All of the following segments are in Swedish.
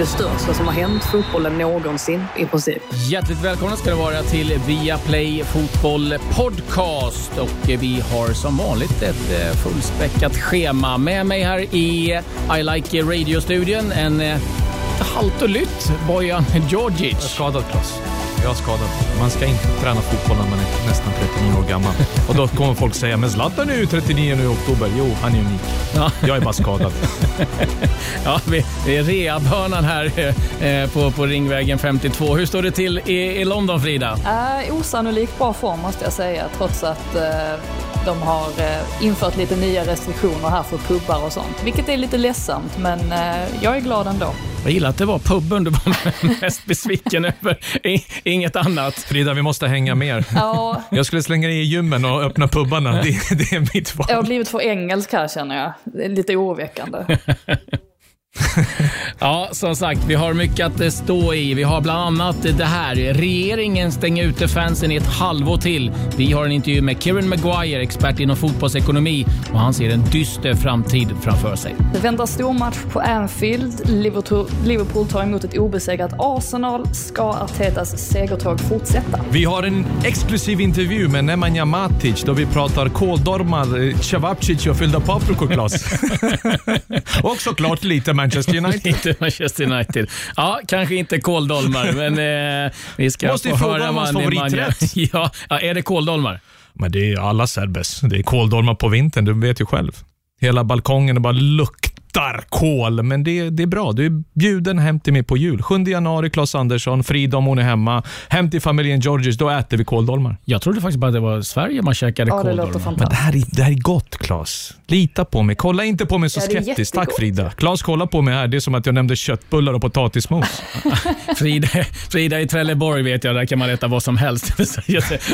Det största som har hänt fotbollen någonsin i princip. Hjärtligt välkomna ska det vara till Viaplay Fotboll Podcast. Och vi har som vanligt ett eh, fullspäckat schema. Med mig här i I Like Radio-studion en eh, halt och lytt Bojan Djordjic. Skadad Klas. Jag är skadad. Man ska inte träna fotboll när man är nästan 39 år gammal. Och då kommer folk säga, men Zlatan är ju 39 nu i oktober. Jo, han är unik. Ja. Jag är bara skadad. Ja, vi, det är rehabhörnan här eh, på, på Ringvägen 52. Hur står det till i, i London, Frida? Äh, osannolikt bra form måste jag säga, trots att eh, de har eh, infört lite nya restriktioner här för pubbar och sånt. Vilket är lite ledsamt, men eh, jag är glad ändå. Jag gillar att det var puben du var mest besviken över. Inget annat. Frida, vi måste hänga mer. Ja, Jag skulle slänga dig i gymmen och öppna pubbarna. Det, det är mitt val. jag har blivit för engelsk här känner jag. Det är lite oroväckande. Ja, som sagt, vi har mycket att eh, stå i. Vi har bland annat det här. Regeringen stänger ute fansen i ett halvår till. Vi har en intervju med Kieran Maguire, expert inom fotbollsekonomi och han ser en dyster framtid framför sig. Det väntar stor match på Anfield. Liverpool, Liverpool tar emot ett obesegrat Arsenal. Ska Artetas segertåg fortsätta? Vi har en exklusiv intervju med Nemanja Matic då vi pratar kåldormar, eh, cevapcic och fyllda paprikor, Klas. och såklart lite Manchester United. Inte Manchester United. Ja, kanske inte kåldolmar, men eh, vi ska Måste få höra hans vad Nemanja- favoriträtt. Ja, ja, är det kåldolmar? Men det är alla serbes. Det är kåldolmar på vintern, du vet ju själv. Hela balkongen är bara luktar kål, men det, det är bra. Du är bjuden hem till mig på jul. 7 januari, Claes Andersson, Frida om hon är hemma. Hem till familjen Georges, då äter vi kåldolmar. Jag trodde faktiskt bara det var Sverige man käkade Ja, det kåldolmar. Men det här, är, det här är gott, Claes. Lita på mig. Kolla inte på mig så Ja, skeptiskt. Tack. Frida. Claes, kolla på mig här. Det är som att jag nämnde köttbullar och potatismos. Frida, Frida i Trelleborg vet jag, där kan man äta vad som helst. så,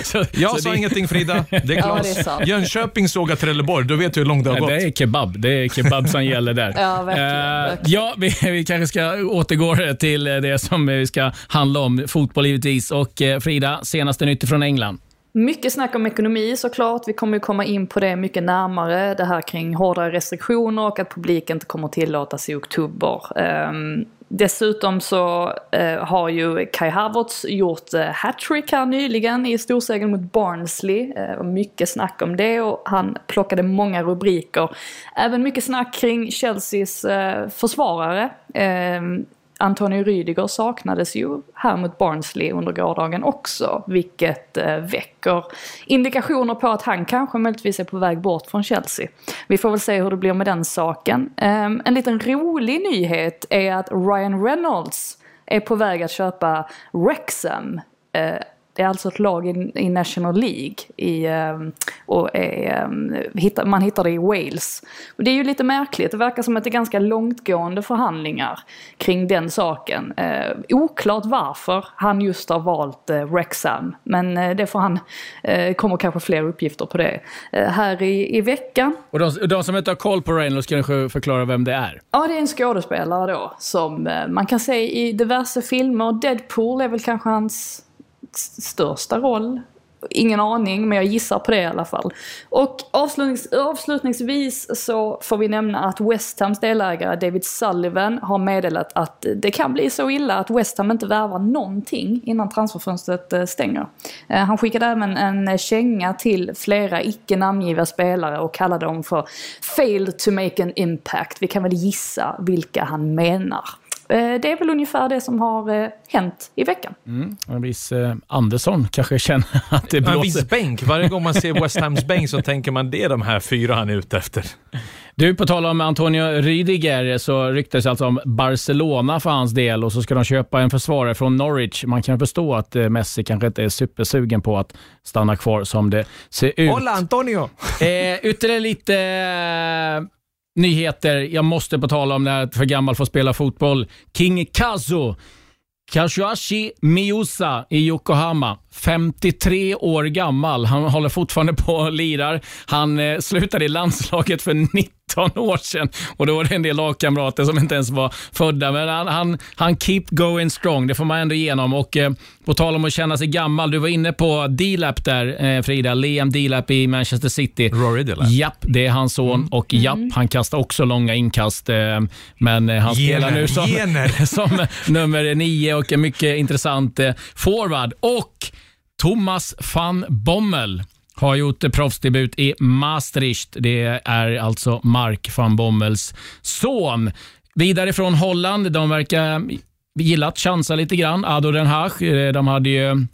så, Jag så sa det, ingenting Frida. Det är Ja, Claes. det är sant. Jönköping sågar Trelleborg. Du vet du hur långt det har Ja, gått. det är kebab. Det är kebab som gäller där. Ja, verkligen, Eh, verkligen. ja, vi, vi kanske ska återgå till det som vi ska handla om. Fotboll givetvis. Och eh, Frida, senaste nytt från England. Mycket snack om ekonomi såklart. Vi kommer ju komma in på det mycket närmare. Det här kring hårdare restriktioner och att publik inte kommer tillåtas i oktober. Ehm, dessutom så eh, har ju Kai Havertz gjort eh, hattrick här nyligen i storsegern mot Barnsley. Eh, mycket snack om det och han plockade många rubriker. Även mycket snack kring Chelseas eh, försvarare. Ehm, Antonio Rüdiger saknades ju här mot Barnsley under gårdagen också, vilket eh, väcker indikationer på att han kanske möjligtvis är på väg bort från Chelsea. Vi får väl se hur det blir med den saken. Ehm, en liten rolig nyhet är att Ryan Reynolds är på väg att köpa Wrexham. Eh, det är alltså ett lag i, i National League i, ehm, och är, ehm, man hittar det i Wales. Och det är ju lite märkligt, det verkar som att det är ganska långtgående förhandlingar kring den saken. Eh, oklart varför han just har valt eh, Wrexham, men eh, det får han, eh, kommer kanske fler uppgifter på det. Eh, här i, i veckan Och de, de som inte har koll på Reynolds kanske förklara vem det är. Ja, det är en skådespelare då som eh, man kan se i diverse filmer. Deadpool är väl kanske hans största roll. Ingen aning, men jag gissar på det i alla fall. Och avslutnings, avslutningsvis så får vi nämna att West Hams delägare David Sullivan har meddelat att det kan bli så illa att West Ham inte värvar någonting innan transferfönstret eh, stänger. Eh, han skickade även en känga till flera icke namngivna spelare och kallade dem för “failed to make an impact”. Vi kan väl gissa vilka han menar. Eh, Det är väl ungefär det som har eh, hänt i veckan. En viss eh, Andersson kanske känner att det En blåser. viss bänk. Varje gång man ser West Hams bänk så tänker man det är de här fyra han är ute efter. Du, på tal om Antonio Rüdiger så ryktas alltså om Barcelona för hans del och så ska de köpa en försvarare från Norwich. Man kan förstå att Messi kanske inte är supersugen på att stanna kvar som det ser ut. Hola Antonio! Eh, ytterligare lite nyheter. Jag måste på tala om det här, för gammal för att spela fotboll. King Kazu, Kashuashi Miusa i Yokohama. 53 år gammal. Han håller fortfarande på och lirar. Han eh, slutade i landslaget för 19 år sedan och då var det en del lagkamrater som inte ens var födda. Men han, han, han keep going strong, det får man ändå igenom. Och eh, på tal om att känna sig gammal, du var inne på D-Lap där eh, Frida. Liam D-Lap i Manchester City. Rory Dillap. Japp, det är hans son Mm. och japp, han kastar också långa inkast. Eh, men eh, han spelar Gener, nu som, som nummer nio och en mycket intressant eh, forward. Och Thomas van Bommel har gjort eh, proffsdebut i Maastricht. Det är alltså Mark van Bommels son. Vidare från Holland. De verkar eh, gilla att chansa lite grann. Ado Den Haag. Eh, de hade ju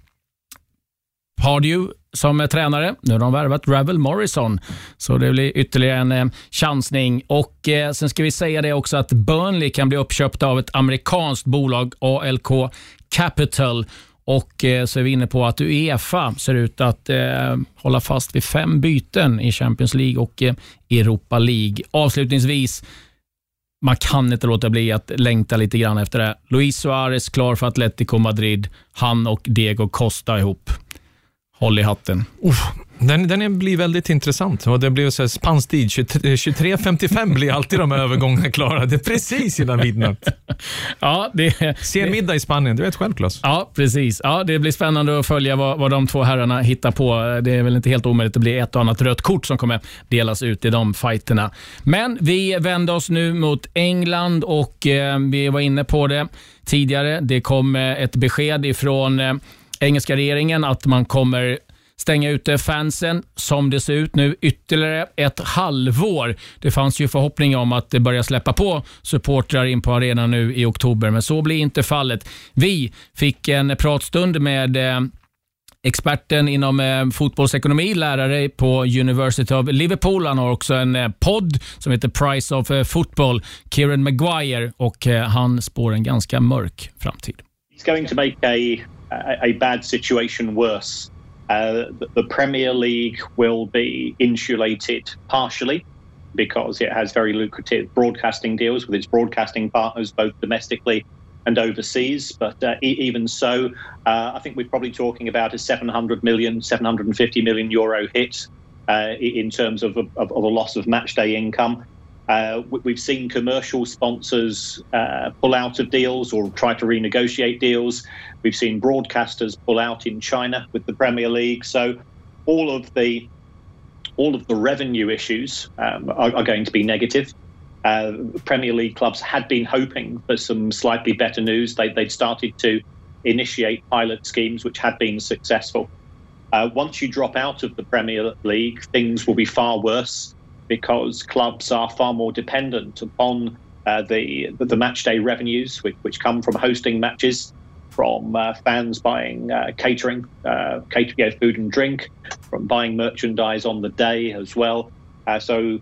Pardew som är tränare. Nu har de värvat Ravel Morrison, så det blir ytterligare en eh, chansning. Och eh, Sen ska vi säga det också att Burnley kan bli uppköpta av ett amerikanskt bolag, ALK Capital. Och eh, så är vi inne på att Uefa ser ut att eh, hålla fast vid fem byten i Champions League och eh, Europa League. Avslutningsvis, man kan inte låta bli att längta lite grann efter det. Luis Suarez klar för Atletico Madrid. Han och Diego Costa ihop. Håll i hatten. Den, den blir väldigt intressant och det blir så här spansk tid. 23 23.55 blir alltid de övergångarna klara. Det är precis innan midnatt. Ja, det, Sen middag i Spanien, du vet själv Klas. ja, precis. Ja, det blir spännande att följa vad, vad de två herrarna hittar på. Det är väl inte helt omöjligt att det blir ett och annat rött kort som kommer delas ut i de fighterna. Men vi vänder oss nu mot England och eh, vi var inne på det tidigare. Det kom eh, ett besked ifrån eh, engelska regeringen att man kommer stänga ute fansen som det ser ut nu ytterligare ett halvår. Det fanns ju förhoppningar om att det börjar släppa på supportrar in på arenan nu i oktober, men så blir inte fallet. Vi fick en pratstund med eh, experten inom eh, fotbollsekonomi, lärare på University of Liverpool. Han har också en eh, podd som heter Price of eh, Football, Kieran Maguire, och eh, han spår en ganska mörk framtid. it's going to make a a, a bad situation worse. Uh, the, Premier League will be insulated partially because it has very lucrative broadcasting deals with its broadcasting partners, both domestically and overseas. But uh, e- even so, uh, I think we're probably talking about a 700 million, 750 million euro hit uh, in terms of, of, of a loss of match day income. Uh, we- we've seen commercial sponsors uh, pull out of deals or try to renegotiate deals. We've seen broadcasters pull out in China with the Premier League. So all of the all of the revenue issues um, are, are going to be negative. Uh, Premier League clubs had been hoping for some slightly better news. They, they'd started to initiate pilot schemes, which had been successful. Uh, once you drop out of the Premier League, things will be far worse because clubs are far more dependent upon uh, the the match day revenues, which, which come from hosting matches, from uh, fans buying uh, catering, uh, cater, know, food and drink, from buying merchandise on the day as well. Uh, so.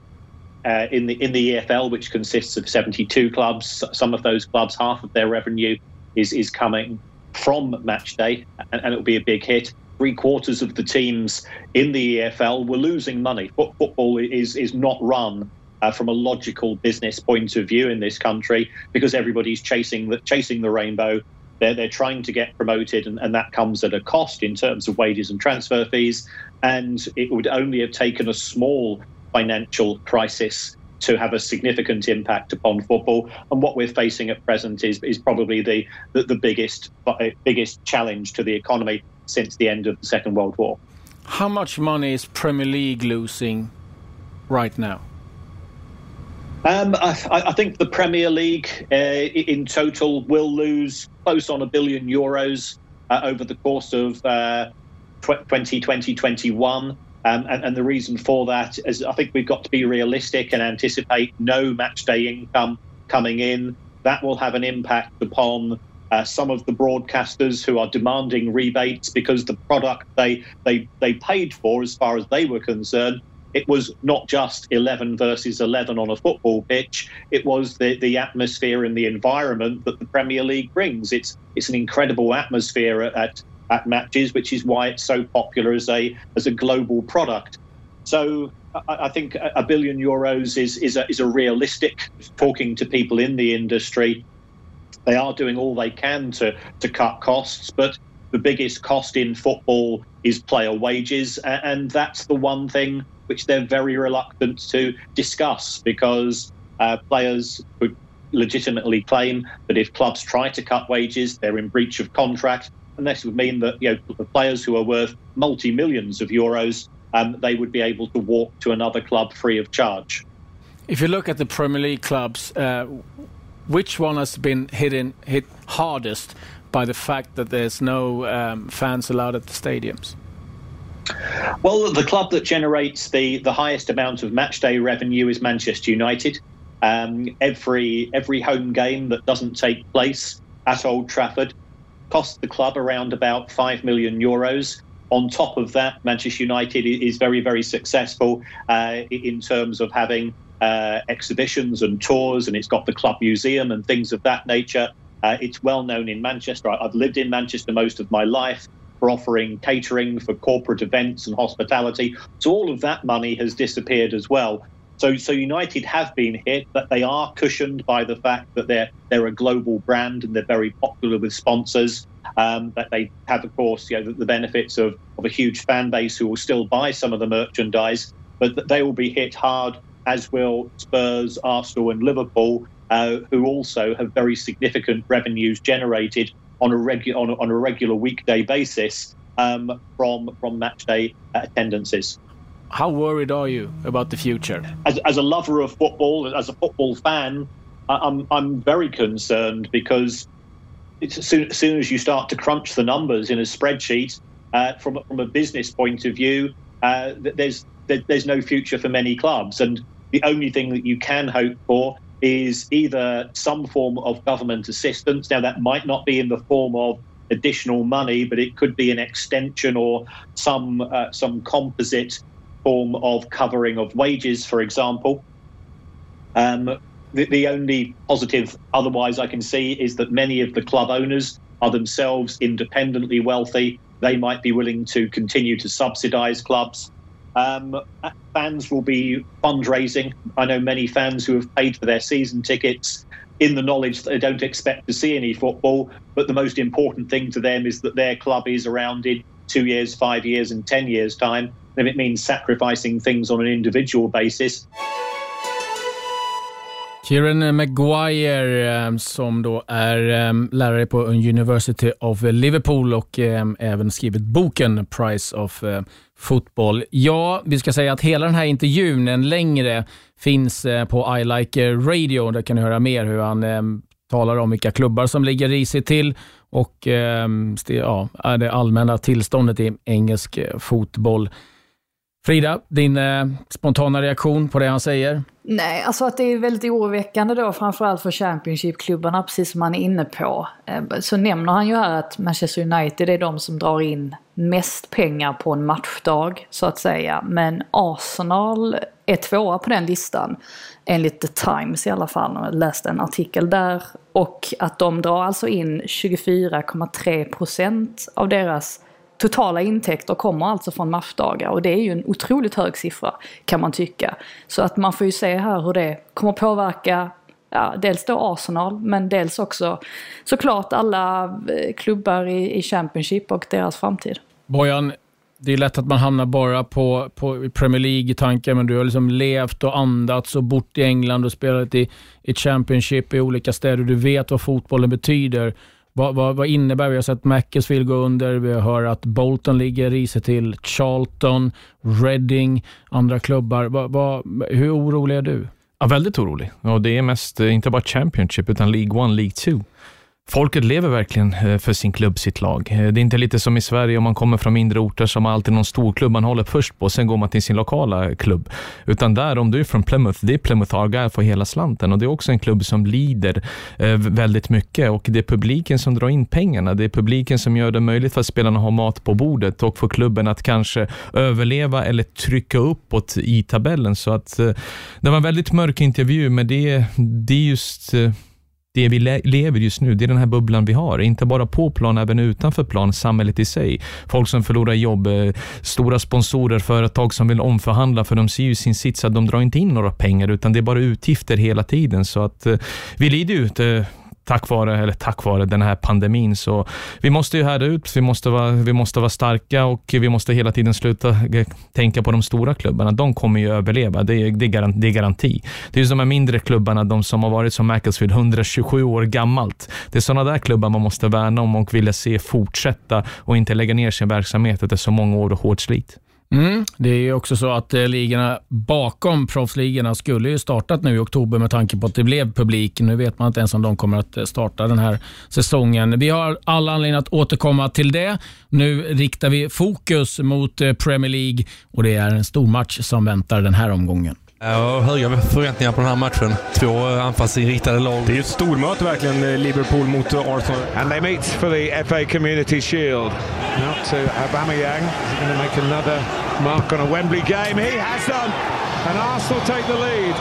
Uh, in the in the EFL, which consists of 72 clubs, some of those clubs, half of their revenue is is coming from match day, and, and it will be a big hit. Three quarters of the teams in the EFL were losing money. Football is is not run uh, from a logical business point of view in this country because everybody's chasing the chasing the rainbow. They're they're trying to get promoted, and, and that comes at a cost in terms of wages and transfer fees. And it would only have taken a small financial crisis to have a significant impact upon football. And what we're facing at present is, is probably the, the, the biggest uh, biggest challenge to the economy since the end of the Second World War. How much money is Premier League losing right now? Um, I, I think the Premier League uh, in total will lose close on a billion euros uh, over the course of uh, 2020 21. Um, and, and the reason for that is I think we've got to be realistic and anticipate no match day income coming in. That will have an impact upon uh, some of the broadcasters who are demanding rebates because the product they, they, they paid for, as far as they were concerned, it was not just 11 versus 11 on a football pitch. It was the, the atmosphere and the environment that the Premier League brings. It's it's an incredible atmosphere at, at, at matches, which is why it's so popular as a as a global product. So I, I think a billion euros is is a, is a realistic. Talking to people in the industry, they are doing all they can to to cut costs, but the biggest cost in football is player wages, and that's the one thing which they're very reluctant to discuss because uh, players could legitimately claim that if clubs try to cut wages, they're in breach of contract, and this would mean that you know the players who are worth multi millions of euros, um, they would be able to walk to another club free of charge. If you look at the Premier League clubs, uh, which one has been hit, in, hit hardest by the fact that there's no um, fans allowed at the stadiums? Well, the club that generates the, the highest amount of matchday revenue is Manchester United. Um, every every home game that doesn't take place at Old Trafford costs the club around about five million euros. On top of that, Manchester United is very very successful uh, in terms of having uh, exhibitions and tours, and it's got the club museum and things of that nature. Uh, it's well known in Manchester. I've lived in Manchester most of my life for offering catering for corporate events and hospitality. So all of that money has disappeared as well. So, so United have been hit, but they are cushioned by the fact that they're they're a global brand and they're very popular with sponsors. Um, that they have, of course, you know, the, the benefits of, of a huge fan base who will still buy some of the merchandise, but they will be hit hard, as will Spurs, Arsenal, and Liverpool, uh, who also have very significant revenues generated on a, regu- on on a regular weekday basis um, from from match day attendances. How worried are you about the future? As, as a lover of football, as a football fan, I'm I'm very concerned because as soon, as soon as you start to crunch the numbers in a spreadsheet uh, from from a business point of view, uh, there's there's no future for many clubs, and the only thing that you can hope for is either some form of government assistance. Now, that might not be in the form of additional money, but it could be an extension or some uh, some composite form of covering of wages, for example. Um, the, the only positive otherwise I can see is that many of the club owners are themselves independently wealthy. They might be willing to continue to subsidise clubs. Um, fans will be fundraising. I know many fans who have paid for their season tickets in the knowledge that they don't expect to see any football, but the most important thing to them is that their club is around in two years, five years, and ten years' time. If it means sacrificing things on an individual basis. Kieran Maguire eh, som då är eh, lärare på University of Liverpool och eh, även skrivit boken Price of Football. Ja, vi ska säga att hela den här intervjun, en längre, finns på I Like Radio. Där kan ni höra mer hur han talar om vilka klubbar som ligger risigt till och ehm, ja, det allmänna tillståndet i engelsk eh, fotboll. Frida, din eh, spontana reaktion på det han säger? Nej, alltså att det är väldigt oroväckande då framförallt för Championship-klubbarna, precis som han är inne på. Eh, så nämner han ju här att Manchester United är de som drar in mest pengar på en matchdag, så att säga. Men Arsenal är tvåa på den listan, enligt The Times i alla fall. Jag läste en artikel där. Och att de drar alltså in 24,3% av deras totala intäkter kommer alltså från matchdagar och det är ju en otroligt hög siffra kan man tycka. Så att man får ju se här hur det kommer påverka ja, dels då Arsenal men dels också såklart alla eh, klubbar i, i Championship och deras framtid. Bojan, det är lätt att man hamnar bara på, på Premier League i tanken, men du har liksom levt och andats och bott i England och spelat i, i Championship i olika städer. Du vet vad fotbollen betyder. Vad, vad, vad, innebär Vi har sett Macclesfield gå under, vi har hört att Bolton ligger risigt till, Charlton, Reading, andra klubbar. Vad, vad, hur orolig är du? Ja, väldigt orolig. Och det är mest, eh, inte bara Championship, utan League 1, League 2. Folket lever verkligen eh, för sin klubb, sitt lag. Eh, det är inte lite som i Sverige om man kommer från mindre orter som alltid någon stor klubb man håller först på, sen går man till sin lokala klubb. Utan där, om du är från Plymouth, det är Plymouth Argyle för hela slanten och det är också en klubb som lider eh, väldigt mycket och det är publiken som drar in pengarna. Det är publiken som gör det möjligt för spelarna att ha mat på bordet och få klubben att kanske överleva eller trycka uppåt i tabellen. Så att det var en väldigt mörk intervju, men det, det är just det vi le lever just nu, det är den här bubblan vi har. Inte bara på plan, även utanför plan, samhället i sig. Folk som förlorar jobb, eh, stora sponsorer, företag som vill omförhandla, för de ser ju sin sits att de drar inte in några pengar, utan det är bara utgifter hela tiden. Så att eh, vi lider ut tack vare, eller tack vare den här pandemin. Så vi måste ju härda ut, vi måste, vara, vi måste vara starka och vi måste hela tiden sluta tänka på de stora klubbarna. De kommer ju överleva, det är, det är, garanti, det är garanti. Det är ju de här mindre klubbarna, de som har varit som Macclesfield, 127 år gammalt. Det är sådana där klubbar man måste värna om och vilja se fortsätta och inte lägga ner sin verksamhet efter så många år och hårt slit. Mm, det är ju också så att eh, ligorna bakom proffsligorna skulle ju startat nu i oktober med tanke på att det blev publik. Nu vet man inte ens om de kommer att eh, starta den här säsongen. Vi har alla anledning att återkomma till det. Nu riktar vi fokus mot eh, Premier League och det är en stor match som väntar den här omgången. Jag har höga förväntningar på den här matchen. Två anfallsinriktade lag. Det är ett stormöte verkligen, eh, Liverpool mot eh, Arsenal. And they meet for the FA Community Shield. Now to Aubameyang. He's going to make another mark on a Wembley game? He has done. And Arsenal take the lead.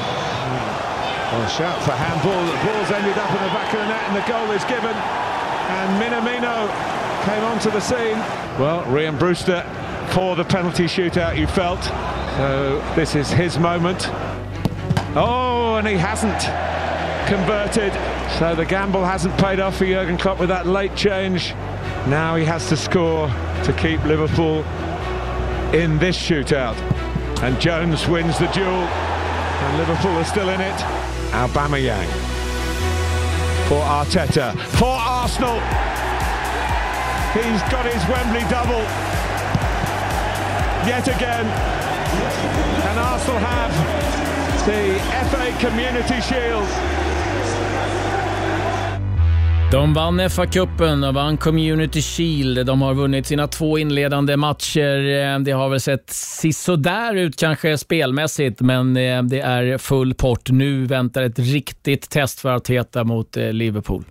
Well, a shout for handball. The ball's ended up in the back of the net and the goal is given. And Minamino came onto the scene. Well, Ryan Brewster for the penalty shootout you felt. So this is his moment. Oh, and he hasn't converted. So the gamble hasn't paid off for Jurgen Klopp with that late change. Now he has to score to keep Liverpool in this shootout. And Jones wins the duel. And Liverpool are still in it. Aubameyang for Arteta. For Arsenal. He's got his Wembley double. Yet again. And Arsenal have the FA Community Shield. De vann FA-cupen och vann Community Shield. De har vunnit sina två inledande matcher. Det har väl sett sisådär ut kanske spelmässigt, men eh, det är full pott. Nu väntar ett riktigt test för Arteta mot eh, Liverpool.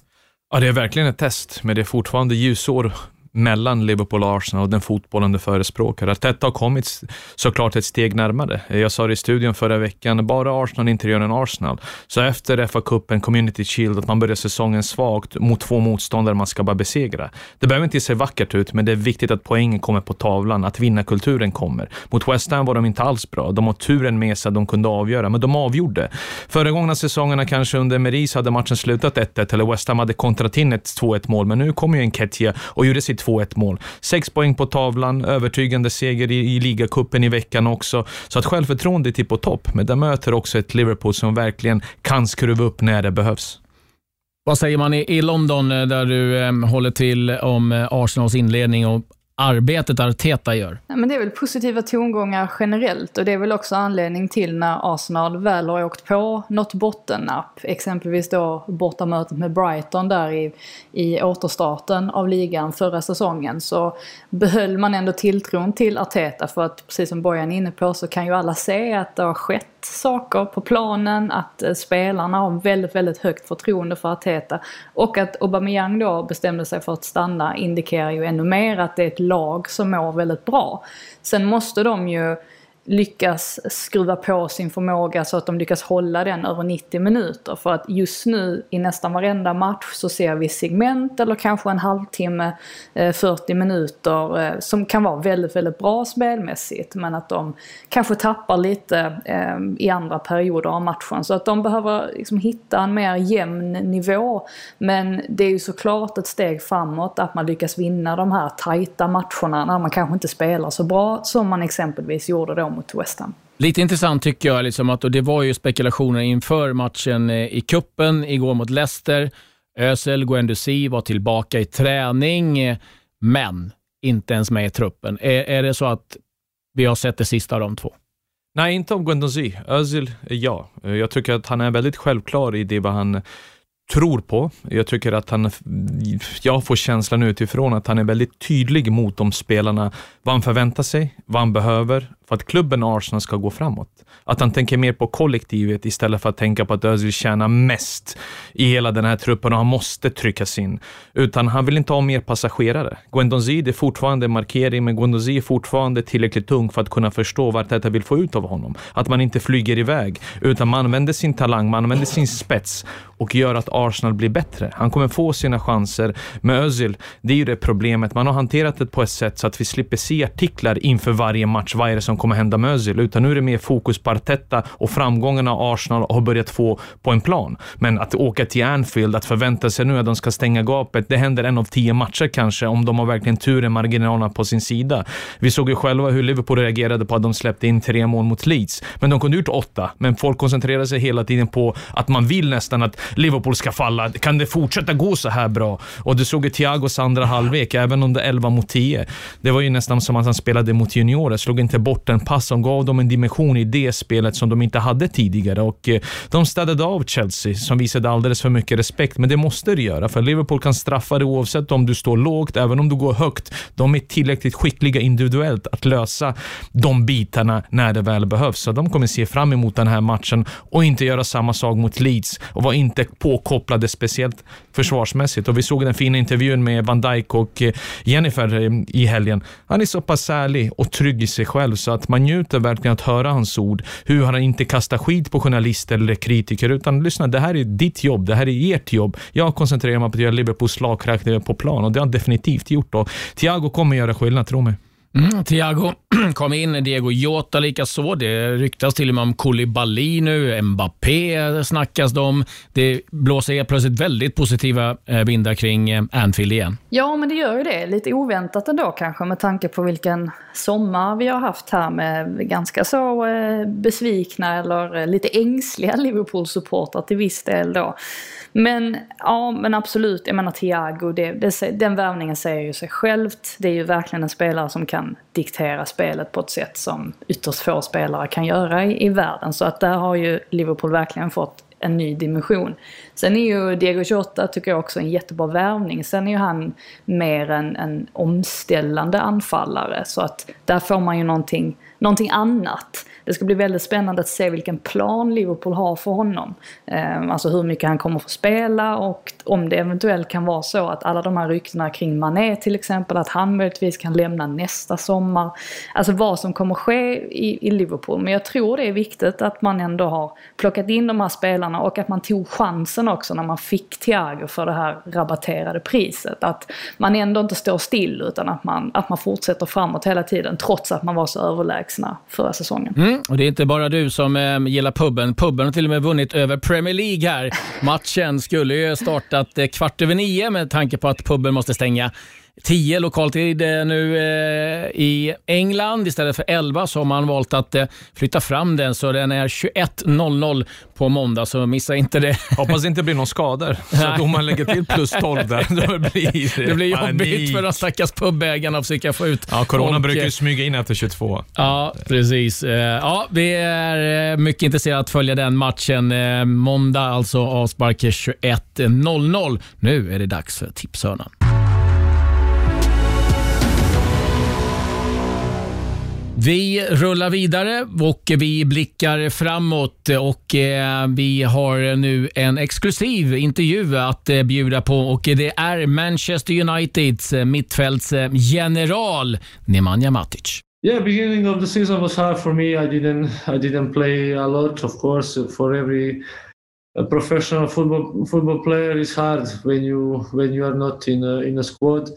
Ja, det är verkligen ett test, men det är fortfarande ljusår mellan Liverpool och Arsenal och den fotbollen du förespråkar. Arteta har kommit såklart ett steg närmare. Jag sa det i studion förra veckan, bara Arsenal inte gör en Arsenal. Så efter FA-cupen, Community Shield, att man börjar säsongen svagt mot två motståndare man ska bara besegra. Det behöver inte se vackert ut, men det är viktigt att poängen kommer på tavlan, att vinnarkulturen kommer. Mot West Ham var de inte alls bra. De har turen med sig att de kunde avgöra, men de avgjorde. Föregångna säsongerna kanske under Meris hade matchen slutat 1-1 eller West Ham hade kontrat in ett 2-1 mål, men nu kom ju en Ketia och gjorde sitt 2-1 mål. Sex poäng på tavlan, övertygande seger i, i ligacupen i veckan också. Så att självförtroendet är på topp, men det möter också ett Liverpool som verkligen kan skruva upp när det behövs. Vad säger man i, i London eh, där du eh, håller till om eh, Arsenals inledning och arbetet Arteta gör? Ja, men det är väl positiva tongångar generellt och det är väl också anledning till när Arsenal väl har åkt på något bottennapp. Exempelvis då bortamötet med Brighton där i, i återstarten av ligan förra säsongen så behöll man ändå tilltron till Arteta för att precis som Bojan är inne på så kan ju alla se att det har skett saker på planen, att eh, spelarna har väldigt, väldigt högt förtroende för Arteta. Och att Aubameyang då bestämde sig för att stanna indikerar ju ännu mer att det är ett lag som mår väldigt bra. Sen måste de ju lyckas skruva på sin förmåga så att de lyckas hålla den över 90 minuter. För att just nu i nästan varenda match så ser vi segment eller kanske en halvtimme, eh, 40 minuter eh, som kan vara väldigt, väldigt bra spelmässigt. Men att de kanske tappar lite eh, i andra perioder av matchen. Så att de behöver liksom hitta en mer jämn nivå. Men det är ju såklart ett steg framåt att man lyckas vinna de här tajta matcherna när man kanske inte spelar så bra som man exempelvis gjorde då mot West Ham. Lite intressant tycker jag, liksom att, och det var ju spekulationer inför matchen eh, i kuppen igår mot Leicester. Özil Guendouzi var tillbaka i träning, men inte ens med i truppen. Är, är det så att vi har sett det sista av de två? Nej, inte av Guendouzi. Özil, ja. Jag tycker att han är väldigt självklar i det vad han tror på. Jag tycker att han, jag får känslan utifrån att han är väldigt tydlig mot de spelarna, vad han förväntar sig, vad han behöver för att klubben Arsenal ska gå framåt. Att han tänker mer på kollektivet istället för att tänka på att Özil tjänar mest i hela den här truppen och han måste tryckas in. Utan han vill inte ha mer passagerare. Guendonzi är fortfarande markering, men Guendonzi är fortfarande tillräckligt tung för att kunna förstå vad detta vill få ut av honom. Att man inte flyger iväg, utan man använder sin talang, man använder sin spets och gör att Arsenal blir bättre. Han kommer få sina chanser. Med Özil, det är ju det problemet. Man har hanterat det på ett sätt så att vi slipper se artiklar inför varje match. Vad är det som kommer hända med Özil? Utan nu är det mer fokus på Arteta och framgångarna Arsenal har börjat få på en plan. Men att åka till Anfield, att förvänta sig nu att de ska stänga gapet, det händer en av tio matcher kanske om de har verkligen tur i marginalerna på sin sida. Vi såg ju själva hur Liverpool reagerade på att de släppte in tre mål mot Leeds, men de kunde gjort åtta. Men folk koncentrerar sig hela tiden på att man vill nästan att Liverpool ska falla. Kan det fortsätta gå så här bra? Och du såg ju Thiagos andra halvlek, även om det är 11 mot 10. Det var ju nästan som att han spelade mot juniorer, slog inte bort en pass som gav dem en dimension i det spelet som de inte hade tidigare. Och eh, de städade av Chelsea, som visade alldeles för mycket respekt. Men det måste du göra, för Liverpool kan straffa dig oavsett om du står lågt, även om du går högt. De är tillräckligt skickliga individuellt att lösa de bitarna när det väl behövs. Så de kommer se fram emot den här matchen och inte göra samma sak mot Leeds och vara inte påkopplade kopplade speciellt försvarsmässigt. Och vi såg den fina intervjun med Van Dijk och eh, Jennifer eh, i helgen. Han är så pass ärlig och trygg i sig själv så att man njuter verkligen att höra hans ord. Hur han inte kastar skit på journalister eller kritiker utan lyssna, det här är ditt jobb, det här är ert jobb. Jag koncentrerar mig på att göra Liverpool slagkraftiga på plan och det har han definitivt gjort. Och Thiago kommer göra skillnad, tro mig. Mm, Thiago kom in, Diego Jota likaså. Det ryktas till och med om Koulibaly nu, Mbappé snackas det om. Det blåser helt plötsligt väldigt positiva eh, vindar kring eh, Anfield igen. Ja, men det gör ju det. Lite oväntat ändå kanske med tanke på vilken sommar vi har haft här med ganska så eh, besvikna eller lite ängsliga Liverpool-supportrar till viss del då. Men ja, men absolut. Jag menar Thiago, det, det, den värvningen säger ju sig självt. Det är ju verkligen en spelare som kan diktera spelet på ett sätt som ytterst få spelare kan göra i, i världen. Så att där har ju Liverpool verkligen fått en ny dimension. Sen är ju Diego Jota, tycker jag också, en jättebra värvning. Sen är ju han mer en, en omställande anfallare. Så att där får man ju någonting, någonting annat. Det ska bli väldigt spännande att se vilken plan Liverpool har för honom. Ehm, alltså hur mycket han kommer få spela och om det eventuellt kan vara så att alla de här ryktena kring Mané till exempel, att han möjligtvis kan lämna nästa sommar. Alltså vad som kommer ske i, i Liverpool. Men jag tror det är viktigt att man ändå har plockat in de här spelarna och att man tog chansen också när man fick Thiago för det här rabatterade priset. Att man ändå inte står still utan att man, att man fortsätter framåt hela tiden trots att man var så överlägsna förra säsongen. Mm, och det är inte bara du som eh, gillar puben. Puben har till och med vunnit över Premier League här. Matchen skulle ju startat eh, kvart över nio med tanke på att puben måste stänga 10 lokaltid eh, nu eh, i England. Istället för 11 så har man valt att eh, flytta fram den så den är 21.00 på måndag, så missa inte det. Hoppas det inte blir någon skador, så att om man lägger till plus 12 där, då blir det Det blir jobbigt för de stackars pubägarna att försöka få ut Ja, corona folk. brukar ju smyga in efter 22. Ja, precis. Ja, vi är mycket intresserade att följa den matchen. Måndag alltså avspark 21.00. Nu är det dags för tipshörnan. Vi rullar vidare och vi blickar framåt och eh, vi har nu en exklusiv intervju att eh, bjuda på och det är Manchester Uniteds eh, mittfältsgeneral Nemanja Matic. Yeah, beginning of the season was hard for me. I didn't I didn't play a lot, of course. For every uh, professional football football player, it's hard when you when you are not in a, in a squad.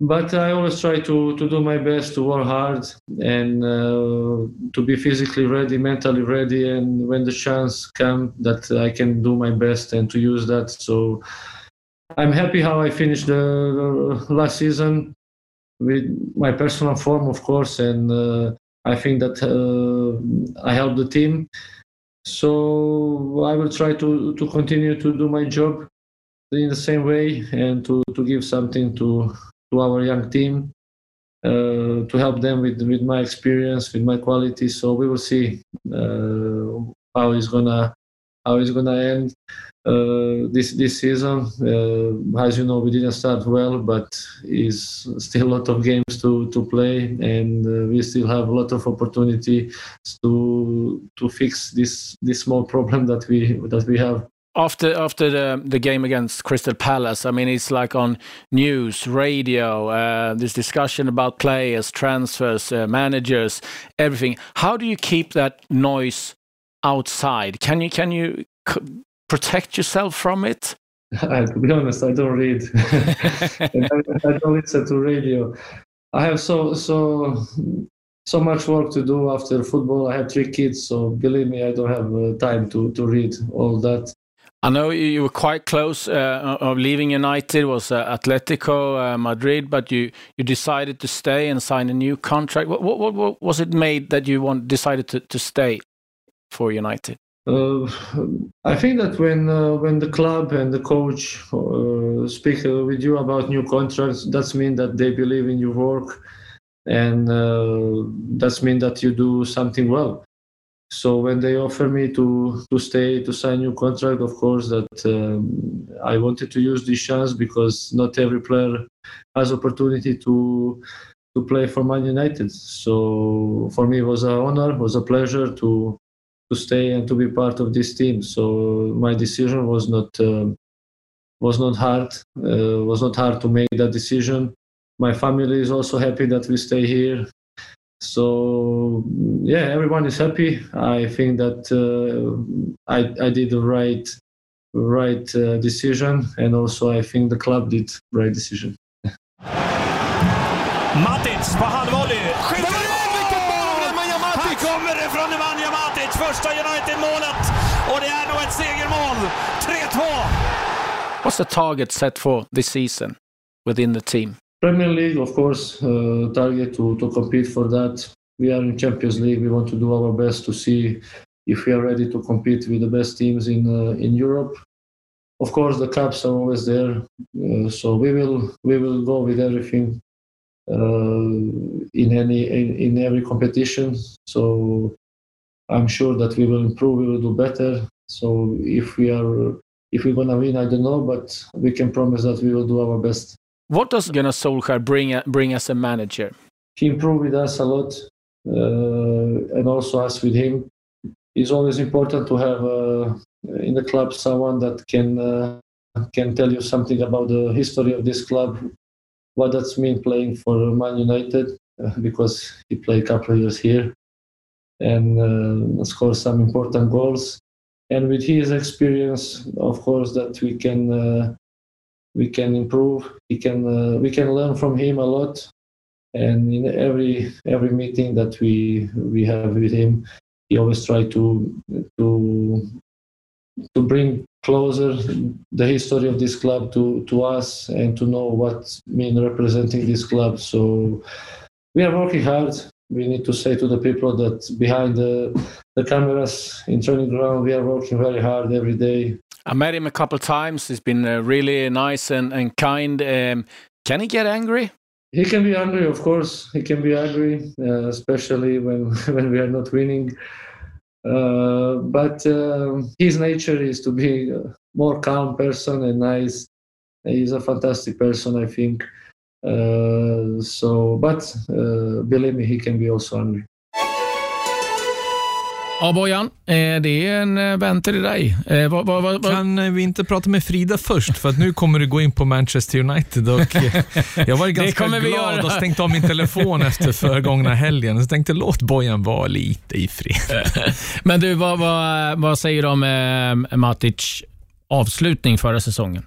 But I always try to, to do my best to work hard and uh, to be physically ready, mentally ready, and when the chance comes, that I can do my best and to use that. So I'm happy how I finished the last season with my personal form, of course, and uh, I think that uh, I helped the team. So I will try to to continue to do my job in the same way and to to give something to to our young team uh, to help them with with my experience, with my quality. So we will see uh, how it's gonna how it's gonna end uh, this this season. Uh, as you know, we didn't start well, but is still a lot of games to to play, and uh, we still have a lot of opportunity to to fix this this small problem that we that we have after after the the game against Crystal Palace, I mean, it's like on news, radio. Uh, there's discussion about players, transfers, uh, managers, everything. How do you keep that noise outside? Can you can you protect yourself from it? I, to be honest, I don't read. I don't listen to radio. I have so so so much work to do after football. I have three kids, so believe me, I don't have uh, time to to read all that. I know you were quite close uh, of leaving United was uh, Atletico uh, Madrid, but you, you decided to stay and sign a new contract. What, what, what was it made that you want decided to, to stay for United? Uh, I think that when uh, when the club and the coach uh, speak with you about new contracts, that's mean that they believe in your work, and that's mean that you do something well. So when they offer me to to stay to sign new contract, of course that um, I wanted to use this chance because not every player has opportunity to to play for Man United. So for me, it was an honor, it was a pleasure to to stay and to be part of this team. So my decision was not uh, was not hard. Uh, was not hard to make that decision. My family is also happy that we stay here so yeah everyone is happy i think that uh, I, I did the right right uh, decision and also i think the club did right decision Matic på halvvolley. Här kommer det från Nemanja Matic, första United-målet. Och det är nog ett segermål. 3-2. What's the target set for this season within the team? Premier League, of course, uh, target to, to compete for that. We are in Champions League. We want to do our best to see if we are ready to compete with the best teams in uh, in Europe. Of course, the cups are always there, uh, so we will we will go with everything uh, in any in, in every competition. So I'm sure that we will improve. We will do better. So if we are if we're gonna win, I don't know, but we can promise that we will do our best. What does Gunnar Solskjaer bring, bring as a manager? He improved with us a lot, uh, and also us with him. It's always important to have uh, in the club someone that can uh, can tell you something about the history of this club, what that's mean playing for Man United, uh, because he played a couple of years here, and uh, scored some important goals. And with his experience, of course, that we can uh, we can improve. We can uh, we can learn from him a lot. And in every every meeting that we we have with him, he always try to to to bring closer the history of this club to to us and to know what mean representing this club. So we are working hard. We need to say to the people that behind the the cameras in training ground, we are working very hard every day I met him a couple of times. He's been uh, really nice and, and kind. Um, can he get angry? He can be angry, of course. He can be angry, uh, especially when, when we are not winning. Uh, but uh, his nature is to be a more calm person and nice. He's a fantastic person, I think. Uh, so, but uh, believe me, he can be also angry. Ja, Bojan, eh, det är en eh, vän till dig. Eh, vad, vad, vad, kan vi inte prata med Frida först? För att nu kommer du gå in på Manchester United. Och jag var ganska glad och stängt av min telefon efter förgångna helgen. Så tänkte låt Bojan vara lite i fred. Men du, vad, vad, vad säger du om eh, Matic avslutning förra säsongen?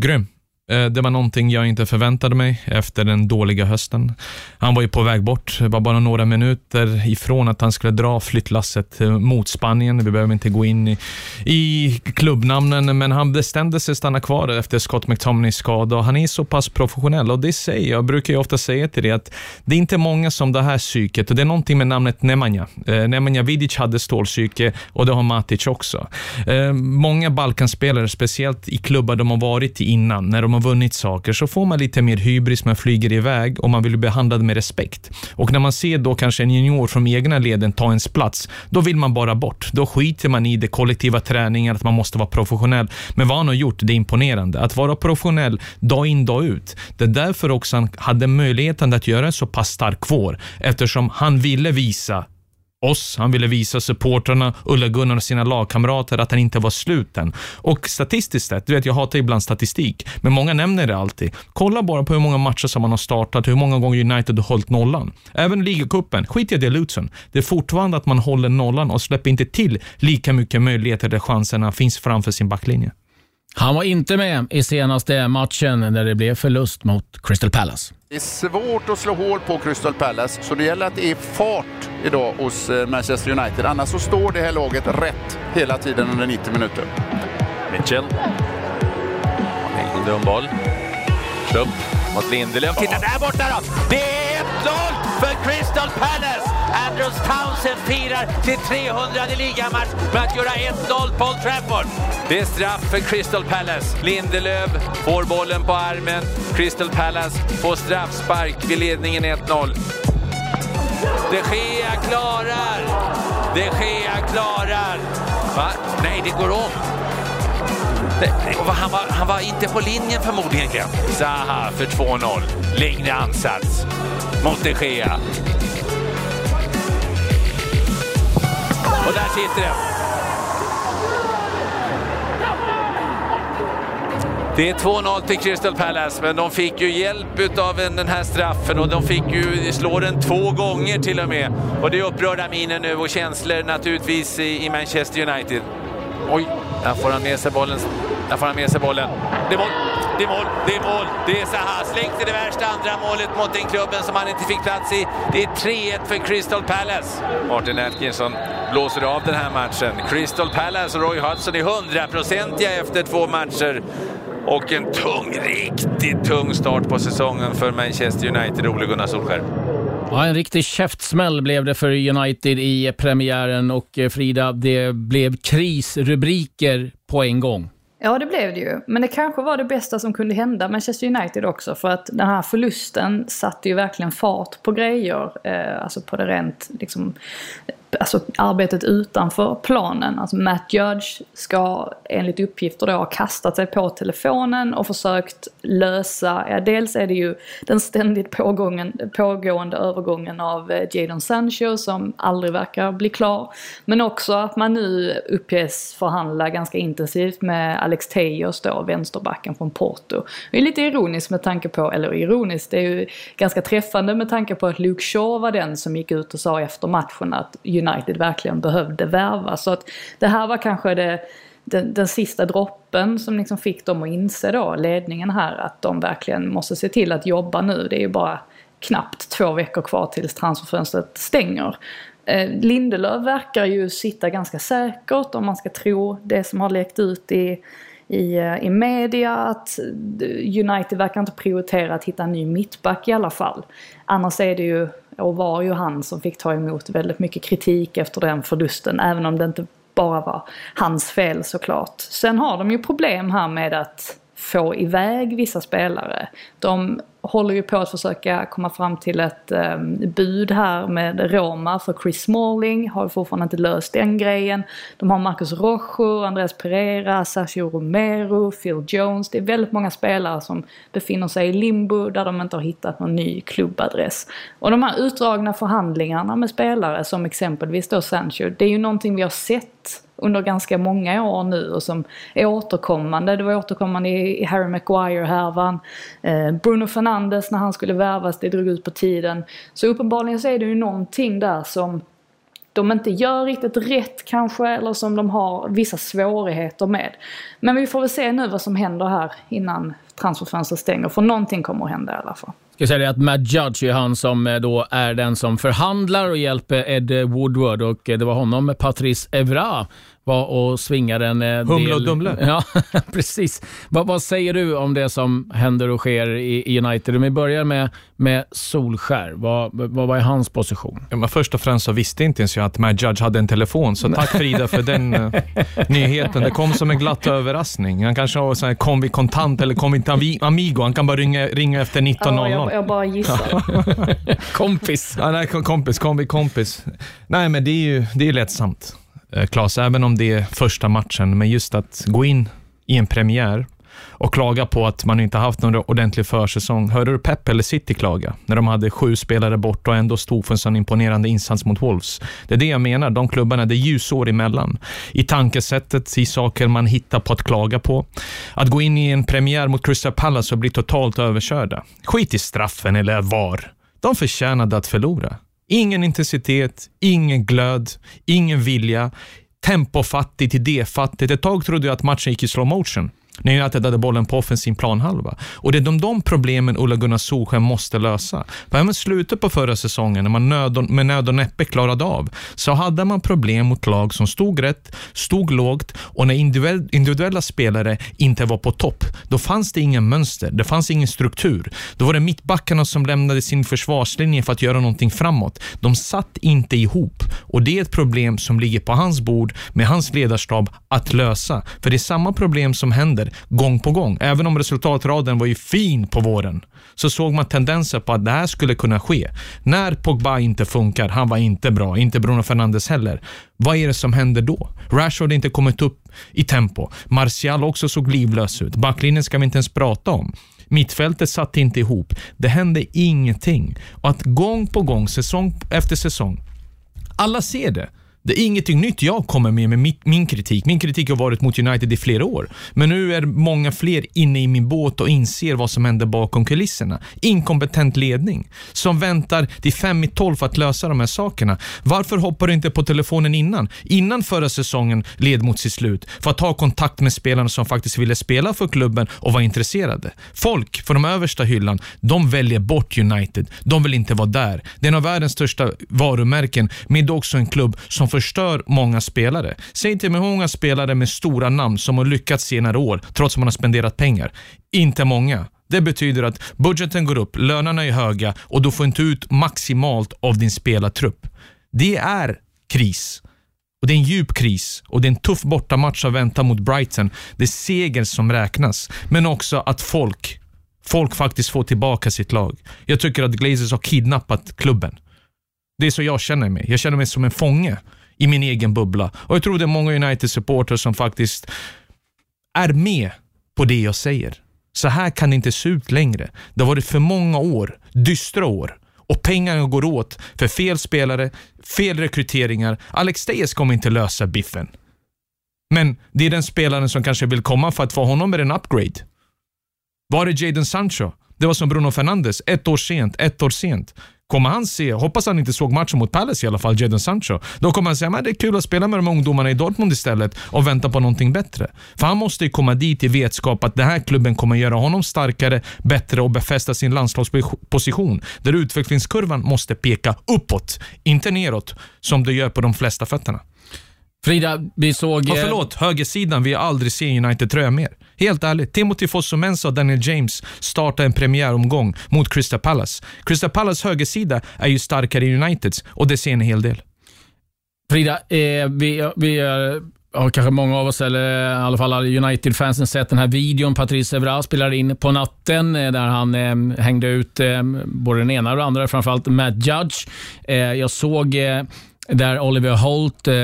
Grym. Eh, det var någonting jag inte förväntade mig efter den dåliga hösten. Han var ju på väg bort. Det var bara några minuter ifrån att han skulle dra flyttlasset eh, mot Spanien. Vi behöver inte gå in i, i klubbnamnen, men han bestämde sig stanna kvar efter Scott McTominays skada. Han är så pass professionell och det säger jag. brukar ju ofta säga till dig att det är inte många som det här psyket och det är någonting med namnet Nemanja. Eh, Nemanja Vidic hade stålpsyke och det har Matic också. Eh, många Balkanspelare, speciellt i klubbar de har varit i innan, när de har vunnit saker så får man lite mer hybris, man flyger iväg och man vill bli behandlad med respekt. Och när man ser då kanske en junior från egna leden ta ens plats, då vill man bara bort. Då skiter man i det kollektiva träningen, att man måste vara professionell. Men vad han har gjort, det är imponerande. Att vara professionell dag in, dag ut. Det är därför också han hade möjligheten att göra en så pass stark vår, eftersom han ville visa oss, han ville visa supportrarna, Ulla-Gunnar och sina lagkamrater att han inte var sluten. Och statistiskt sett, du vet jag hatar ibland statistik, men många nämner det alltid. Kolla bara på hur många matcher som man har startat, hur många gånger United har hållit nollan. Även ligacupen, skit i det Lutzen. Det är fortfarande att man håller nollan och släpper inte till lika mycket möjligheter där chanserna finns framför sin backlinje. Han var inte med i senaste matchen när det blev förlust mot Crystal Palace. Det är svårt att slå hål på Crystal Palace, så det gäller att det är fart idag hos eh, Manchester United. Annars så står det här laget rätt hela tiden under 90 minuter. Mitchell. En dum boll. Upp mot Lindelöf. Titta där borta då! Det är 1-0 för Crystal Palace! Andrews Townsend firar sin 300 ligamatch med att göra 1-0 på Old Trafford. Det är straff för Crystal Palace. Lindelöf får bollen på armen. Crystal Palace får straffspark vid ledningen 1-0. De Gea klarar! De Gea klarar! Va? Nej, det går om. Han, var, han var inte på linjen förmodligen. Zaha för 2-0. Längre ansats mot de Gea. Och där sitter den. Det är 2-0 till Crystal Palace, men de fick ju hjälp av den här straffen och de fick ju slå den två gånger till och med. Och det är upprörda miner nu och känslor naturligtvis i Manchester United. Oj, där får han med sig bollen. Där får han med sig bollen. Det är mål, det är mål, det är mål. Det är Zaha. Slängt det värsta andra målet mot den klubben som han inte fick plats i. Det är 3-1 för Crystal Palace. Martin Atkinson blåser av den här matchen. Crystal Palace och Roy Hodgson är hundraprocentiga efter två matcher. Och en tung, riktigt tung start på säsongen för Manchester United, Ole Gunnar Solskjaer. Ja, en riktig käftsmäll blev det för United i premiären och eh, Frida, det blev krisrubriker på en gång. Ja, det blev det ju. Men det kanske var det bästa som kunde hända Manchester United också. För att den här förlusten satte ju verkligen fart på grejer. Eh, alltså på det rent liksom, alltså arbetet utanför planen. Alltså Matt Judge ska enligt uppgifter då ha kastat sig på telefonen och försökt lösa, ja, dels är det ju den ständigt pågående övergången av eh, Jadon Sancho som aldrig verkar bli klar. Men också att man nu uppges förhandla ganska intensivt med Alex Tejos då, vänsterbacken från Porto. Det är lite ironiskt med tanke på, eller ironiskt, det är ju ganska träffande med tanke på att Luke Shaw var den som gick ut och sa efter matchen att United verkligen behövde värva. Så att det här var kanske det, den, den sista droppen som liksom fick dem att inse då, ledningen här, att de verkligen måste se till att jobba nu. Det är ju bara knappt två veckor kvar tills transferfönstret stänger. Eh, Lindelöf verkar ju sitta ganska säkert om man ska tro det som har läckt ut i, i, eh, i media att eh, United verkar inte prioritera att hitta en ny mittback i alla fall. Annars är det ju och var ju han som fick ta emot väldigt mycket kritik efter den förlusten, även om det inte bara var hans fel såklart. Sen har de ju problem här med att få iväg vissa spelare. De håller ju på att försöka komma fram till ett eh, bud här med Roma för Chris Smalling, har fortfarande inte löst den grejen. De har Marcus Rojo, Andreas Pereira, Sergio Romero, Phil Jones. Det är väldigt många spelare som befinner sig i limbo där de inte har hittat någon ny klubbadress. Och de här utdragna förhandlingarna med spelare som exempelvis då Sancho, det är ju någonting vi har sett under ganska många år nu och som är återkommande. Det var återkommande i Harry Maguire-härvan. Eh, Bruno Fernandes när han skulle värvas, det drog ut på tiden. Så uppenbarligen så är det ju någonting där som de inte gör riktigt rätt kanske eller som de har vissa svårigheter med. Men vi får väl se nu vad som händer här innan transferfönstret stänger för någonting kommer att hända i alla fall ska säga det att Matt Judge är han som eh, då är den som förhandlar och hjälper Ed Woodward och eh, det var honom Patrice Evra var och svingade en eh, Humle och Dumle. Ja, precis. Vad, vad, säger du om det som händer och sker i, i United? Om vi börjar med, med Solskär, vad, vad var hans position? Ja, men först och främst så visste inte ens jag att Matt Judge hade en telefon, så tack Frida för den uh, nyheten. Det kom som en glatt överraskning. Han kanske har så här, kom vi kontant eller kom vi Amigo. Han kan bara ringa, ringa efter 19.00. Ja, jag, jag bara gissar. kompis. Ja, nej, kompis, kom vi kompis. Nej, men det är ju det är lättsamt. Eh, Klas, även om det är första matchen, men just att gå in i en premiär och klaga på att man inte haft någon ordentlig försäsong. Hörde du Pep eller City klaga när de hade sju spelare bort och ändå stod för en sån imponerande insats mot Wolves? Det är det jag menar. De klubbarna, det är ljusår emellan. I tankesättet, i saker man hittar på att klaga på. Att gå in i en premiär mot Crystal Palace och bli totalt överkörda. Skit i straffen eller VAR. De förtjänade att förlora. Ingen intensitet, ingen glöd, ingen vilja. Tempofattigt, idéfattigt. Ett tag trodde jag att matchen gick i slow motion när United hade bollen på offensiv planhalva. Och det är de, de problemen Ola Gunnar Solskjaer måste lösa. För även slutet på förra säsongen, när man nöd och, med nöd och näppe klarade av, så hade man problem mot lag som stod rätt, stod lågt och när individuell, individuella spelare inte var på topp, då fanns det ingen mönster, det fanns ingen struktur. Då var det mittbackarna som lämnade sin försvarslinje för att göra någonting framåt. De satt inte ihop och det är ett problem som ligger på hans bord med hans ledarstab att lösa. För det är samma problem som händer gång på gång. Även om resultatraden var ju fin på våren så såg man tendenser på att det här skulle kunna ske. När Pogba inte funkar, han var inte bra, inte Bruno Fernandes heller. Vad är det som händer då? Rashford har inte kommit upp i tempo. Martial också såg livlös ut. Backlinjen ska vi inte ens prata om. Mittfältet satt inte ihop. Det hände ingenting. Och att gång på gång, säsong efter säsong, alla ser det. Det är ingenting nytt jag kommer med med min kritik. Min kritik har varit mot United i flera år. Men nu är många fler inne i min båt och inser vad som händer bakom kulisserna. Inkompetent ledning som väntar till fem i tolv för att lösa de här sakerna. Varför hoppar du inte på telefonen innan? Innan förra säsongen led mot sitt slut. För att ta kontakt med spelarna som faktiskt ville spela för klubben och var intresserade. Folk från de översta hyllan, de väljer bort United. De vill inte vara där. Det är en av världens största varumärken, men det är också en klubb som förstör många spelare. Säg inte mig hur många spelare med stora namn som har lyckats senare år, trots att man har spenderat pengar. Inte många. Det betyder att budgeten går upp, lönerna är höga och du får inte ut maximalt av din spelartrupp. Det är kris. Och Det är en djup kris och det är en tuff bortamatch att vänta mot Brighton. Det är seger som räknas, men också att folk, folk faktiskt får tillbaka sitt lag. Jag tycker att Glazers har kidnappat klubben. Det är så jag känner mig. Jag känner mig som en fånge i min egen bubbla. Och Jag tror det är många United-supporters som faktiskt är med på det jag säger. Så här kan det inte se ut längre. Det har varit för många år, dystra år. Och pengarna går åt för fel spelare, fel rekryteringar. Alex Tejes kommer inte lösa biffen. Men det är den spelaren som kanske vill komma för att få honom med en upgrade. Var är Jadon Sancho? Det var som Bruno Fernandes, ett år sent, ett år sent. Kommer han se, hoppas han inte såg matchen mot Palace i alla fall, Jadon Sancho. Då kommer han säga att det är kul att spela med de ungdomarna i Dortmund istället och vänta på någonting bättre. För han måste ju komma dit i vetskap att den här klubben kommer göra honom starkare, bättre och befästa sin landslagsposition. Där utvecklingskurvan måste peka uppåt, inte neråt som det gör på de flesta fötterna. Frida, vi såg... Och förlåt, högersidan, vi har aldrig se United-tröja mer. Helt ärligt, Timothy Fosu Mensah och Daniel James startar en premiäromgång mot Crystal Palace. Crystal Palace högersida är ju starkare än Uniteds och det ser en hel del. Frida, eh, vi, vi eh, har kanske många av oss, eller i alla fall United-fansen, sett den här videon Patrice Evra spelar in på natten, eh, där han eh, hängde ut eh, både den ena och den andra, framförallt Matt Judge. Eh, jag såg eh, där Oliver Holt, eh,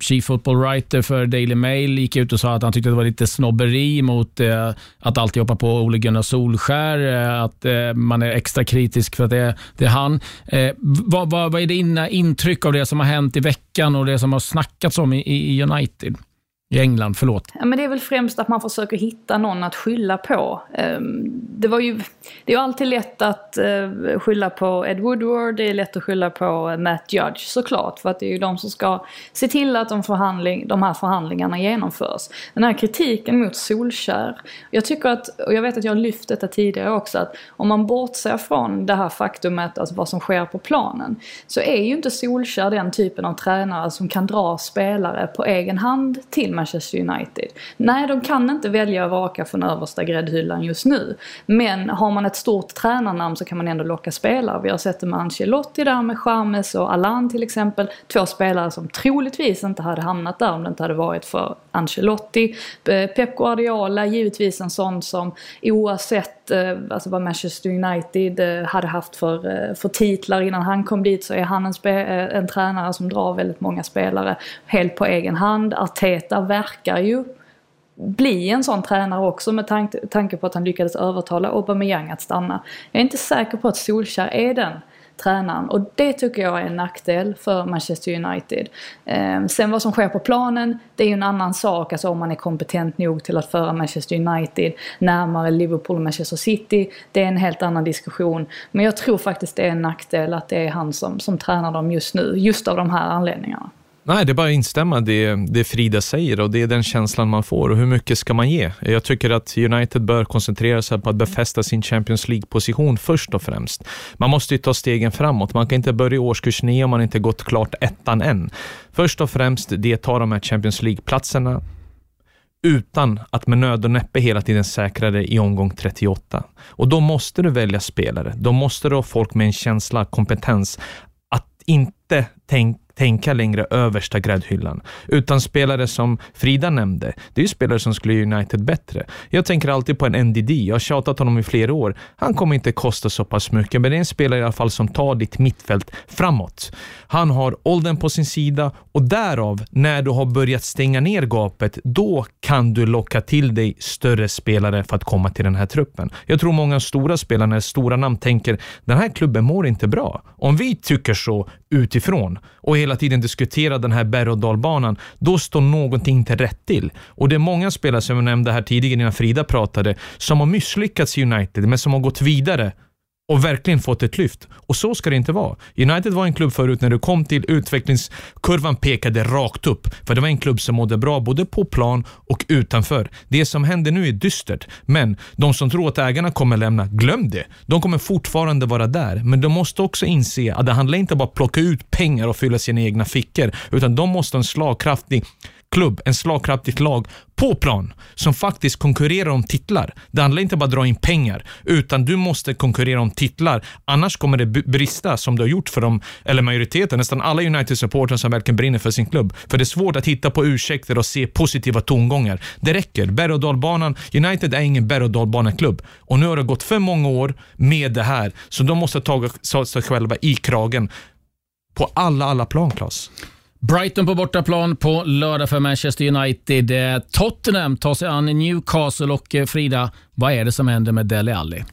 Chief Football Writer för Daily Mail, gick ut och sa att han tyckte det var lite snobberi mot eh, att alltid hoppa på Ole Gunnar Solskär, eh, att eh, man är extra kritisk för att det, det är han. Eh, vad, vad, vad är dina intryck av det som har hänt i veckan och det som har snackats om i, i United? I England, förlåt. Ja, men det är väl främst att man försöker hitta någon att skylla på. Ehm, det, var ju, det är ju alltid lätt att eh, skylla på Ed Woodward, det är lätt att skylla på Matt Judge såklart. För att det är ju de som ska se till att de, förhandling, de här förhandlingarna genomförs. Den här kritiken mot Solskär. Jag tycker att, och jag vet att jag har lyft detta tidigare också, att om man bortser från det här faktumet, alltså vad som sker på planen. Så är ju inte Solskär den typen av tränare som kan dra spelare på egen hand till Manchester United. Nej, de kan inte välja att vaka från översta gräddhyllan just nu. Men har man ett stort tränarnamn så kan man ändå locka spelare. Vi har sett det med Ancelotti där med James och Alan till exempel. Två spelare som troligtvis inte hade hamnat där om det inte hade varit för Ancelotti. Pep Guardiola, givetvis en sån som oavsett eh, alltså vad Manchester United eh, hade haft för, eh, för titlar innan han kom dit så är han en, en tränare som drar väldigt många spelare helt på egen hand. Arteta verkar ju bli en sån tränare också med tanke, tanke på att han lyckades övertala Aubameyang att stanna. Jag är inte säker på att Solskjaer är den tränaren och det tycker jag är en nackdel för Manchester United. Eh, sen vad som sker på planen, det är ju en annan sak, alltså om man är kompetent nog till att föra Manchester United närmare Liverpool och Manchester City, det är en helt annan diskussion. Men jag tror faktiskt det är en nackdel att det är han som, som tränar dem just nu, just av de här anledningarna. Nej, det är bara att instämma det, det Frida säger och det är den känslan man får. Och hur mycket ska man ge? Jag tycker att United bör koncentrera sig på att befästa sin Champions League-position först och främst. Man måste ju ta stegen framåt. Man kan inte börja i årskurs 9 om man inte gått klart ettan än. Först och främst, det tar de här Champions League-platserna utan att med nöd och näppe hela tiden säkra det i omgång 38. Och då måste du välja spelare. Då måste du ha folk med en känsla, kompetens att inte tänka tänka längre översta gräddhyllan. Utan spelare som Frida nämnde, det är ju spelare som skulle göra United bättre. Jag tänker alltid på en NDD. Jag har tjatat honom i flera år. Han kommer inte kosta så pass mycket, men det är en spelare i alla fall som tar ditt mittfält framåt. Han har åldern på sin sida och därav, när du har börjat stänga ner gapet, då kan du locka till dig större spelare för att komma till den här truppen. Jag tror många stora spelare, stora namn tänker, den här klubben mår inte bra. Om vi tycker så utifrån och hela tiden diskuterar den här berg och dalbanan, då står någonting inte rätt till. Och det är många spelare, som jag nämnde här tidigare innan Frida pratade, som har misslyckats i United, men som har gått vidare och verkligen fått ett lyft. Och så ska det inte vara. United var en klubb förut när du kom till utvecklingskurvan pekade rakt upp. För det var en klubb som mådde bra både på plan och utanför. Det som händer nu är dystert, men de som tror att ägarna kommer lämna, glöm det. De kommer fortfarande vara där, men de måste också inse att det handlar inte bara om att plocka ut pengar och fylla sina egna fickor, utan de måste ha en slagkraftig klubb, en slagkraftigt lag på plan som faktiskt konkurrerar om titlar. Det handlar inte bara om att dra in pengar, utan du måste konkurrera om titlar. Annars kommer det brista som det har gjort för dem, eller majoriteten, nästan alla United-supportrar som verkligen brinner för sin klubb. För det är svårt att hitta på ursäkter och se positiva tongångar. Det räcker. Berg och dalbanan, United är ingen berg och dalbaneklubb. Och nu har det gått för många år med det här, så de måste ta sig själva i kragen på alla, alla plan, Klas. Brighton på bortaplan på lördag för Manchester United. Eh, Tottenham tar sig an Newcastle och eh, Frida, vad är det som händer med Dele Alli?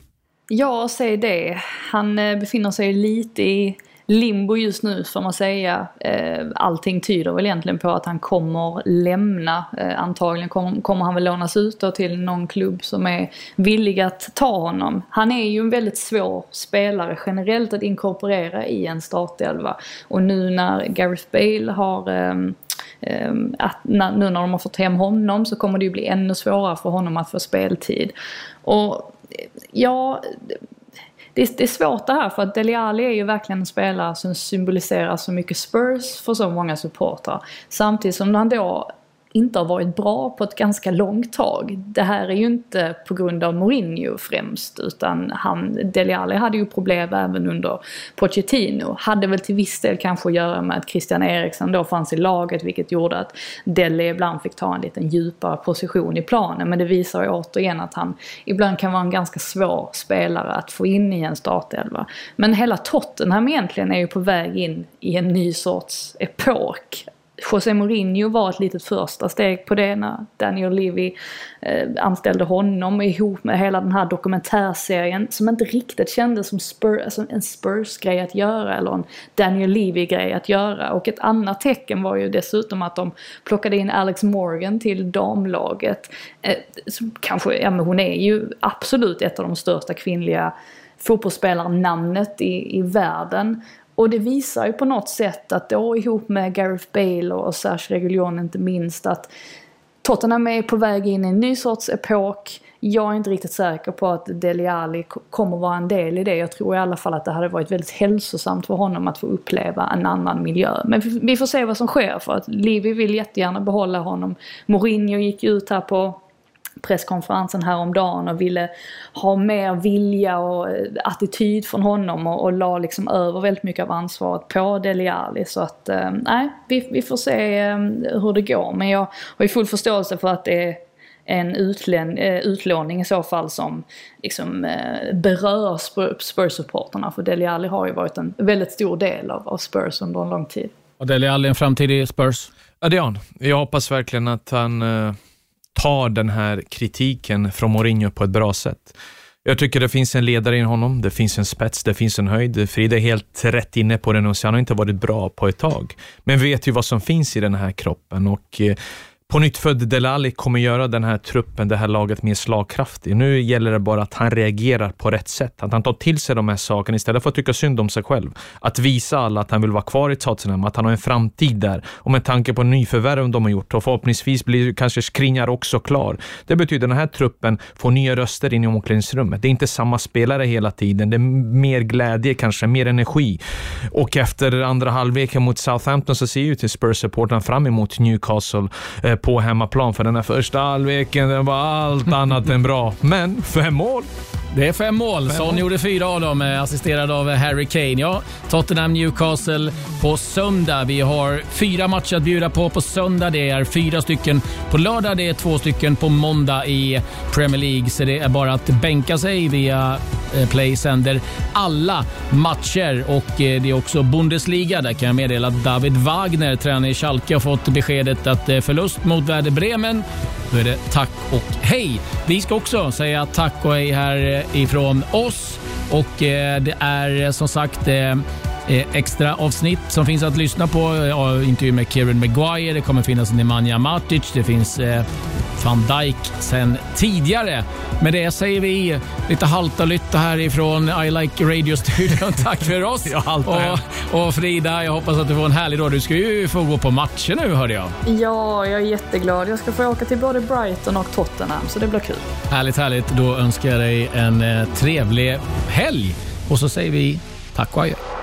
Ja, säg det. Han eh, befinner sig lite i limbo just nu får man säga. Eh, allting tyder väl egentligen på att han kommer lämna. Eh, antagligen kommer han väl lånas ut då till någon klubb som är villig att ta honom. Han är ju en väldigt svår spelare generellt att inkorporera i en startelva. Och nu när Gareth Bale har ehm, ehm, att nu när de har fått hem honom så kommer det ju bli ännu svårare för honom att få speltid. Och ja, det, det, är svårt det här för att Dele Alli är ju verkligen en spelare som symboliserar så mycket Spurs för så många supportrar. Samtidigt som han då inte har varit bra på ett ganska långt tag. Det här är ju inte på grund av Mourinho främst utan han, Dele Alli hade ju problem även under Pochettino. Hade väl till viss del kanske att göra med att Christian Eriksen då fanns i laget vilket gjorde att Dele ibland fick ta en liten djupare position i planen. Men det visar ju återigen att han ibland kan vara en ganska svår spelare att få in i en startelva. Men hela Tottenham egentligen är ju på väg in i en ny sorts epok. José Mourinho var ett litet första steg på det när Daniel Levy eh, anställde honom ihop med hela den här dokumentärserien som inte riktigt kändes som Spur, alltså en Spurs-grej att göra eller en Daniel Levy-grej att göra. Och ett annat tecken var ju dessutom att de plockade in Alex Morgan till damlaget. Eh, kanske, ja men hon är ju absolut ett av de största kvinnliga fotbollsspelarnamnet i, i världen. Och det visar ju på något sätt att då ihop med Gareth Bale och Serge Reguljon inte minst att Tottenham är på väg in i en ny sorts epok. Jag är inte riktigt säker på att Dele Alli kommer vara en del i det. Jag tror i alla fall att det hade varit väldigt hälsosamt för honom att få uppleva en annan miljö. Men vi får se vad som sker för att Livi vill jättegärna behålla honom. Mourinho gick ut här på presskonferensen häromdagen och ville ha mer vilja och eh, attityd från honom och, och la liksom över väldigt mycket av ansvaret på Dele Alli. Så att eh, nej, vi, vi får se eh, hur det går. Men jag har ju full förståelse för att det är en utlän, utlåning i så fall som liksom berör Spurs-supporterna. För Dele Alli har ju varit en väldigt stor del av, av Spurs under en lång tid. Och Dele Alli en framtid i Spurs? Ja, det har han. Jag hoppas verkligen att han tar den här kritiken från Mourinho på ett bra sätt. Jag tycker det finns en ledare i honom, det finns en spets, det finns en höjd. Frida är helt rätt inne på det nu, så han har inte varit bra på ett tag. Men vet ju vad som finns i den här kroppen och eh, på nytt född Delali kommer göra den här truppen, det här laget mer slagkraftig. Nu gäller det bara att han reagerar på rätt sätt. Att han tar till sig de här sakerna istället för att tycka synd om sig själv. Att visa alla att han vill vara kvar i Tottenham, att han har en framtid där. Och med tanke på nyförvärven de har gjort och förhoppningsvis blir kanske Skriniar också klar. Det betyder att den här truppen får nya röster in i omklädningsrummet. Det är inte samma spelare hela tiden. Det är mer glädje kanske, mer energi. Och efter andra halvleken mot Southampton så ser ju till Spurs-supportrarna fram emot Newcastle eh, på hemmaplan. För den här första halvleken den var allt annat än bra. Men fem mål. Det är fem mål. Fem Son mål. gjorde fyra av dem, eh, assisterad av Harry Kane. Ja, Tottenham Newcastle på söndag. Vi har fyra matcher att bjuda på på söndag. Det är fyra stycken på lördag. Det är två stycken på måndag i Premier League. Så det är bara att bänka sig via eh, Eh, Play sänder alla matcher och eh, det är också Bundesliga. Där kan jag meddela att David Wagner, tränare i Schalke, har fått beskedet att eh, förlust mot Werder Bremen då är det tack och hej. Vi ska också säga tack och hej här ifrån oss och det är som sagt extra avsnitt som finns att lyssna på. Intervju med Kieran Maguire, det kommer finnas Nemanja Matic, det finns eh, van Dijk sen tidigare. Med det säger vi lite halta lytta härifrån I Like Radio-studion. Tack för oss. och, och, Frida, jag hoppas att du får en härlig dag. Du ska ju få gå på matcher nu hörde jag. Ja, jag är jätteglad. Jag ska få åka till både Brighton och Tottenham, så det blir kul. Härligt, härligt. Då önskar jag dig en eh, trevlig helg. Och så säger vi tack och adjö.